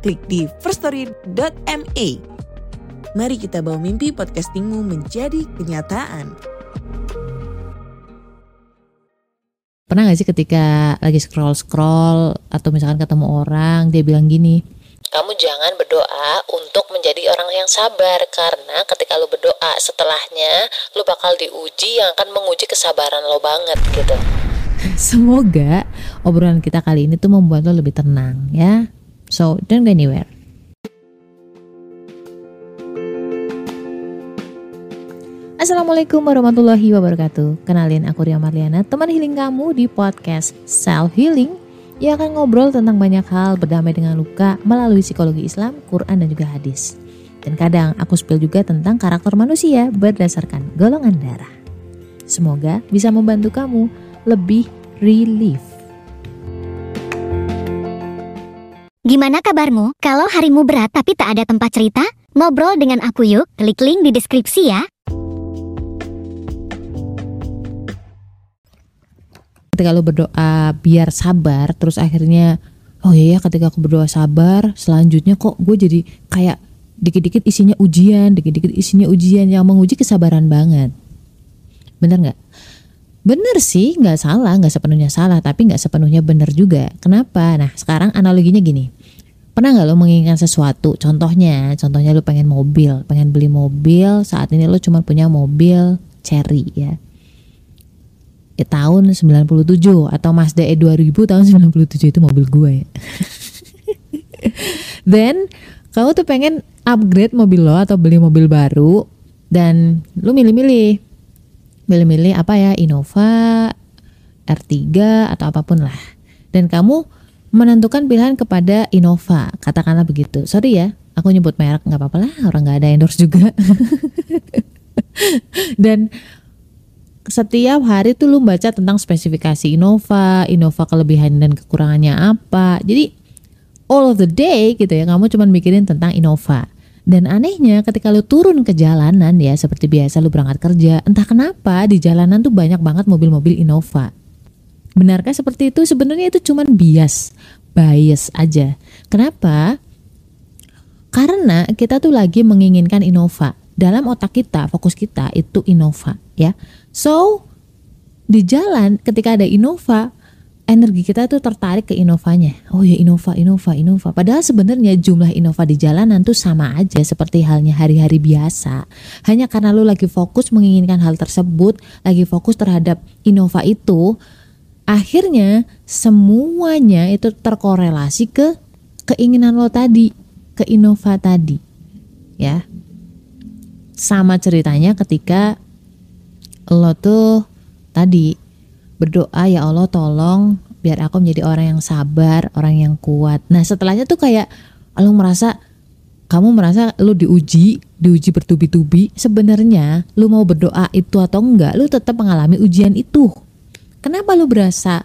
klik di firststory.me. Mari kita bawa mimpi podcastingmu menjadi kenyataan. Pernah gak sih ketika lagi scroll-scroll atau misalkan ketemu orang dia bilang gini, kamu jangan berdoa untuk menjadi orang yang sabar karena ketika lu berdoa setelahnya lu bakal diuji yang akan menguji kesabaran lo banget gitu. Semoga obrolan kita kali ini tuh membuat lo lebih tenang ya. So, don't go anywhere. Assalamualaikum warahmatullahi wabarakatuh. Kenalin aku Ria Marliana, teman healing kamu di podcast Self Healing yang akan ngobrol tentang banyak hal berdamai dengan luka melalui psikologi Islam, Quran dan juga hadis. Dan kadang aku spill juga tentang karakter manusia berdasarkan golongan darah. Semoga bisa membantu kamu lebih relief. Gimana kabarmu? Kalau harimu berat tapi tak ada tempat cerita, ngobrol dengan aku yuk. Klik link di deskripsi ya. ketika lu berdoa biar sabar terus akhirnya oh iya ketika aku berdoa sabar selanjutnya kok gue jadi kayak dikit-dikit isinya ujian dikit-dikit isinya ujian yang menguji kesabaran banget bener nggak bener sih nggak salah nggak sepenuhnya salah tapi nggak sepenuhnya bener juga kenapa nah sekarang analoginya gini pernah nggak lo menginginkan sesuatu contohnya contohnya lo pengen mobil pengen beli mobil saat ini lo cuma punya mobil cherry ya ya, tahun 97 atau Mazda E 2000 tahun 97 itu mobil gue ya. Then kamu tuh pengen upgrade mobil lo atau beli mobil baru dan lu milih-milih. Milih-milih apa ya? Innova, R3 atau apa pun lah. Dan kamu menentukan pilihan kepada Innova, katakanlah begitu. Sorry ya, aku nyebut merek nggak apa-apa lah, orang nggak ada endorse juga. dan setiap hari tuh lu baca tentang spesifikasi Innova, Innova kelebihan dan kekurangannya apa. Jadi all of the day gitu ya kamu cuma mikirin tentang Innova. Dan anehnya ketika lu turun ke jalanan ya seperti biasa lu berangkat kerja, entah kenapa di jalanan tuh banyak banget mobil-mobil Innova. Benarkah seperti itu? Sebenarnya itu cuma bias, bias aja. Kenapa? Karena kita tuh lagi menginginkan Innova. Dalam otak kita, fokus kita itu Innova ya. So di jalan ketika ada Innova, energi kita tuh tertarik ke Innovanya. Oh ya Innova, Innova, Innova. Padahal sebenarnya jumlah Innova di jalanan tuh sama aja seperti halnya hari-hari biasa. Hanya karena lu lagi fokus menginginkan hal tersebut, lagi fokus terhadap Innova itu, akhirnya semuanya itu terkorelasi ke keinginan lo tadi, ke Innova tadi. Ya. Sama ceritanya ketika lo tuh tadi berdoa ya Allah tolong biar aku menjadi orang yang sabar, orang yang kuat. Nah setelahnya tuh kayak lo merasa kamu merasa lu diuji, diuji bertubi-tubi. Sebenarnya lu mau berdoa itu atau enggak, lu tetap mengalami ujian itu. Kenapa lu berasa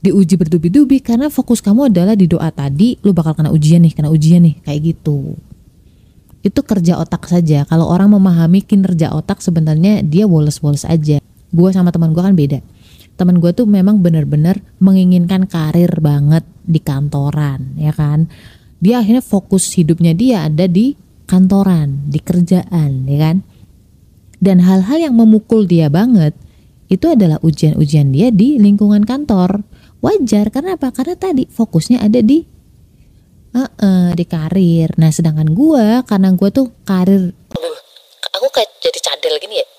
diuji bertubi-tubi? Karena fokus kamu adalah di doa tadi, lu bakal kena ujian nih, kena ujian nih, kayak gitu itu kerja otak saja. Kalau orang memahami kinerja otak sebenarnya dia woles-woles aja. Gue sama teman gue kan beda. Teman gue tuh memang benar-benar menginginkan karir banget di kantoran, ya kan. Dia akhirnya fokus hidupnya dia ada di kantoran, di kerjaan, ya kan. Dan hal-hal yang memukul dia banget itu adalah ujian-ujian dia di lingkungan kantor. Wajar karena apa? Karena tadi fokusnya ada di uh, uh, di karir. Nah sedangkan gue karena gue tuh karir. Aku kayak jadi cadel gini ya.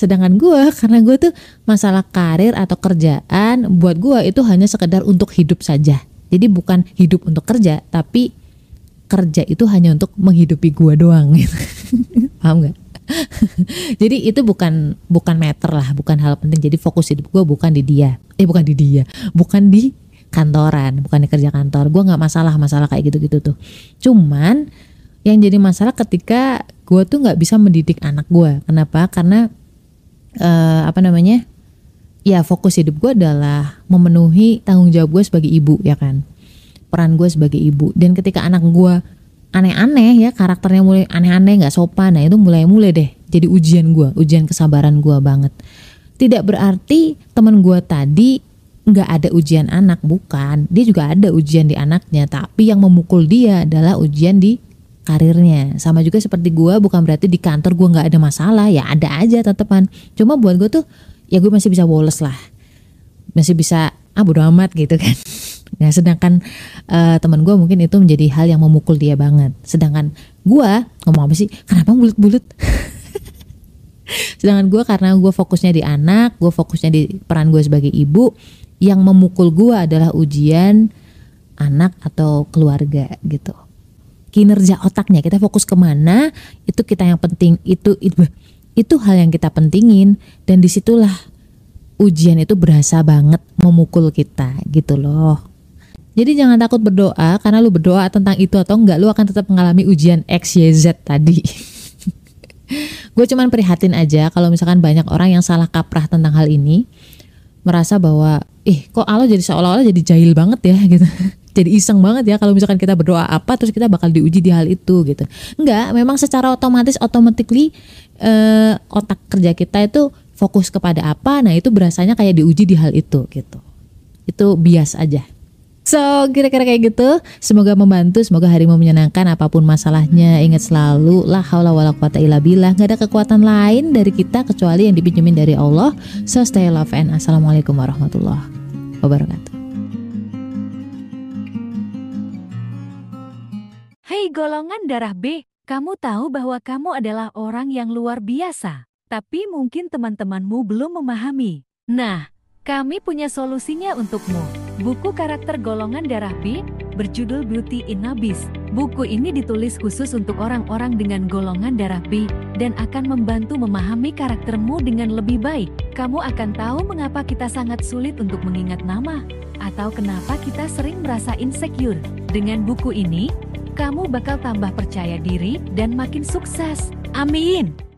sedangkan gue karena gue tuh masalah karir atau kerjaan buat gue itu hanya sekedar untuk hidup saja. Jadi bukan hidup untuk kerja, tapi kerja itu hanya untuk menghidupi gue doang. Gitu. Paham gak? jadi itu bukan bukan meter lah, bukan hal penting. Jadi fokus hidup gue bukan di dia, eh bukan di dia, bukan di kantoran bukannya kerja kantor. Gue nggak masalah masalah kayak gitu-gitu tuh. Cuman yang jadi masalah ketika gue tuh nggak bisa mendidik anak gue kenapa? Karena uh, apa namanya? Ya fokus hidup gue adalah memenuhi tanggung jawab gue sebagai ibu ya kan? Peran gue sebagai ibu. Dan ketika anak gue aneh-aneh ya karakternya mulai aneh-aneh nggak sopan. Nah itu mulai-mulai deh jadi ujian gue ujian kesabaran gue banget. Tidak berarti teman gue tadi nggak ada ujian anak bukan. Dia juga ada ujian di anaknya tapi yang memukul dia adalah ujian di karirnya. Sama juga seperti gue bukan berarti di kantor gue nggak ada masalah ya ada aja tetepan. Cuma buat gue tuh ya gue masih bisa woles lah. Masih bisa ah bodo amat gitu kan Nah, sedangkan uh, teman gue mungkin itu menjadi hal yang memukul dia banget. Sedangkan gue ngomong apa sih? Kenapa bulut-bulut? sedangkan gue karena gue fokusnya di anak, gue fokusnya di peran gue sebagai ibu, yang memukul gue adalah ujian anak atau keluarga gitu. Kinerja otaknya kita fokus ke mana itu kita yang penting itu itu itu hal yang kita pentingin dan di situlah ujian itu berasa banget memukul kita gitu loh. Jadi jangan takut berdoa karena lu berdoa tentang itu atau enggak lu akan tetap mengalami ujian X, Y, Z tadi. gue cuman prihatin aja kalau misalkan banyak orang yang salah kaprah tentang hal ini merasa bahwa ih kok Allah jadi seolah-olah jadi jahil banget ya gitu. Jadi iseng banget ya kalau misalkan kita berdoa apa terus kita bakal diuji di hal itu gitu. Enggak memang secara otomatis automatically eh, otak kerja kita itu fokus kepada apa nah itu berasanya kayak diuji di hal itu gitu. Itu bias aja So kira-kira kayak gitu. Semoga membantu Semoga harimu menyenangkan Apa pun masalahnya. Ingat selalu La haula wa la quwata illa billah. Gak ada kekuatan lain dari kita Kecuali yang dipinjemin dari Allah. So stay love and Assalamualaikum warahmatullahi wabarakatuh. Hei golongan darah B Kamu tahu bahwa kamu adalah orang yang luar biasa. Tapi mungkin teman-temanmu belum memahami. Nah, kami punya solusinya untukmu Buku karakter golongan darah B berjudul Beauty in Abyss. Buku ini ditulis khusus untuk orang-orang dengan golongan darah B dan akan membantu memahami karaktermu dengan lebih baik. Kamu akan tahu mengapa kita sangat sulit untuk mengingat nama atau kenapa kita sering merasa insecure. Dengan buku ini, kamu bakal tambah percaya diri dan makin sukses. Amin.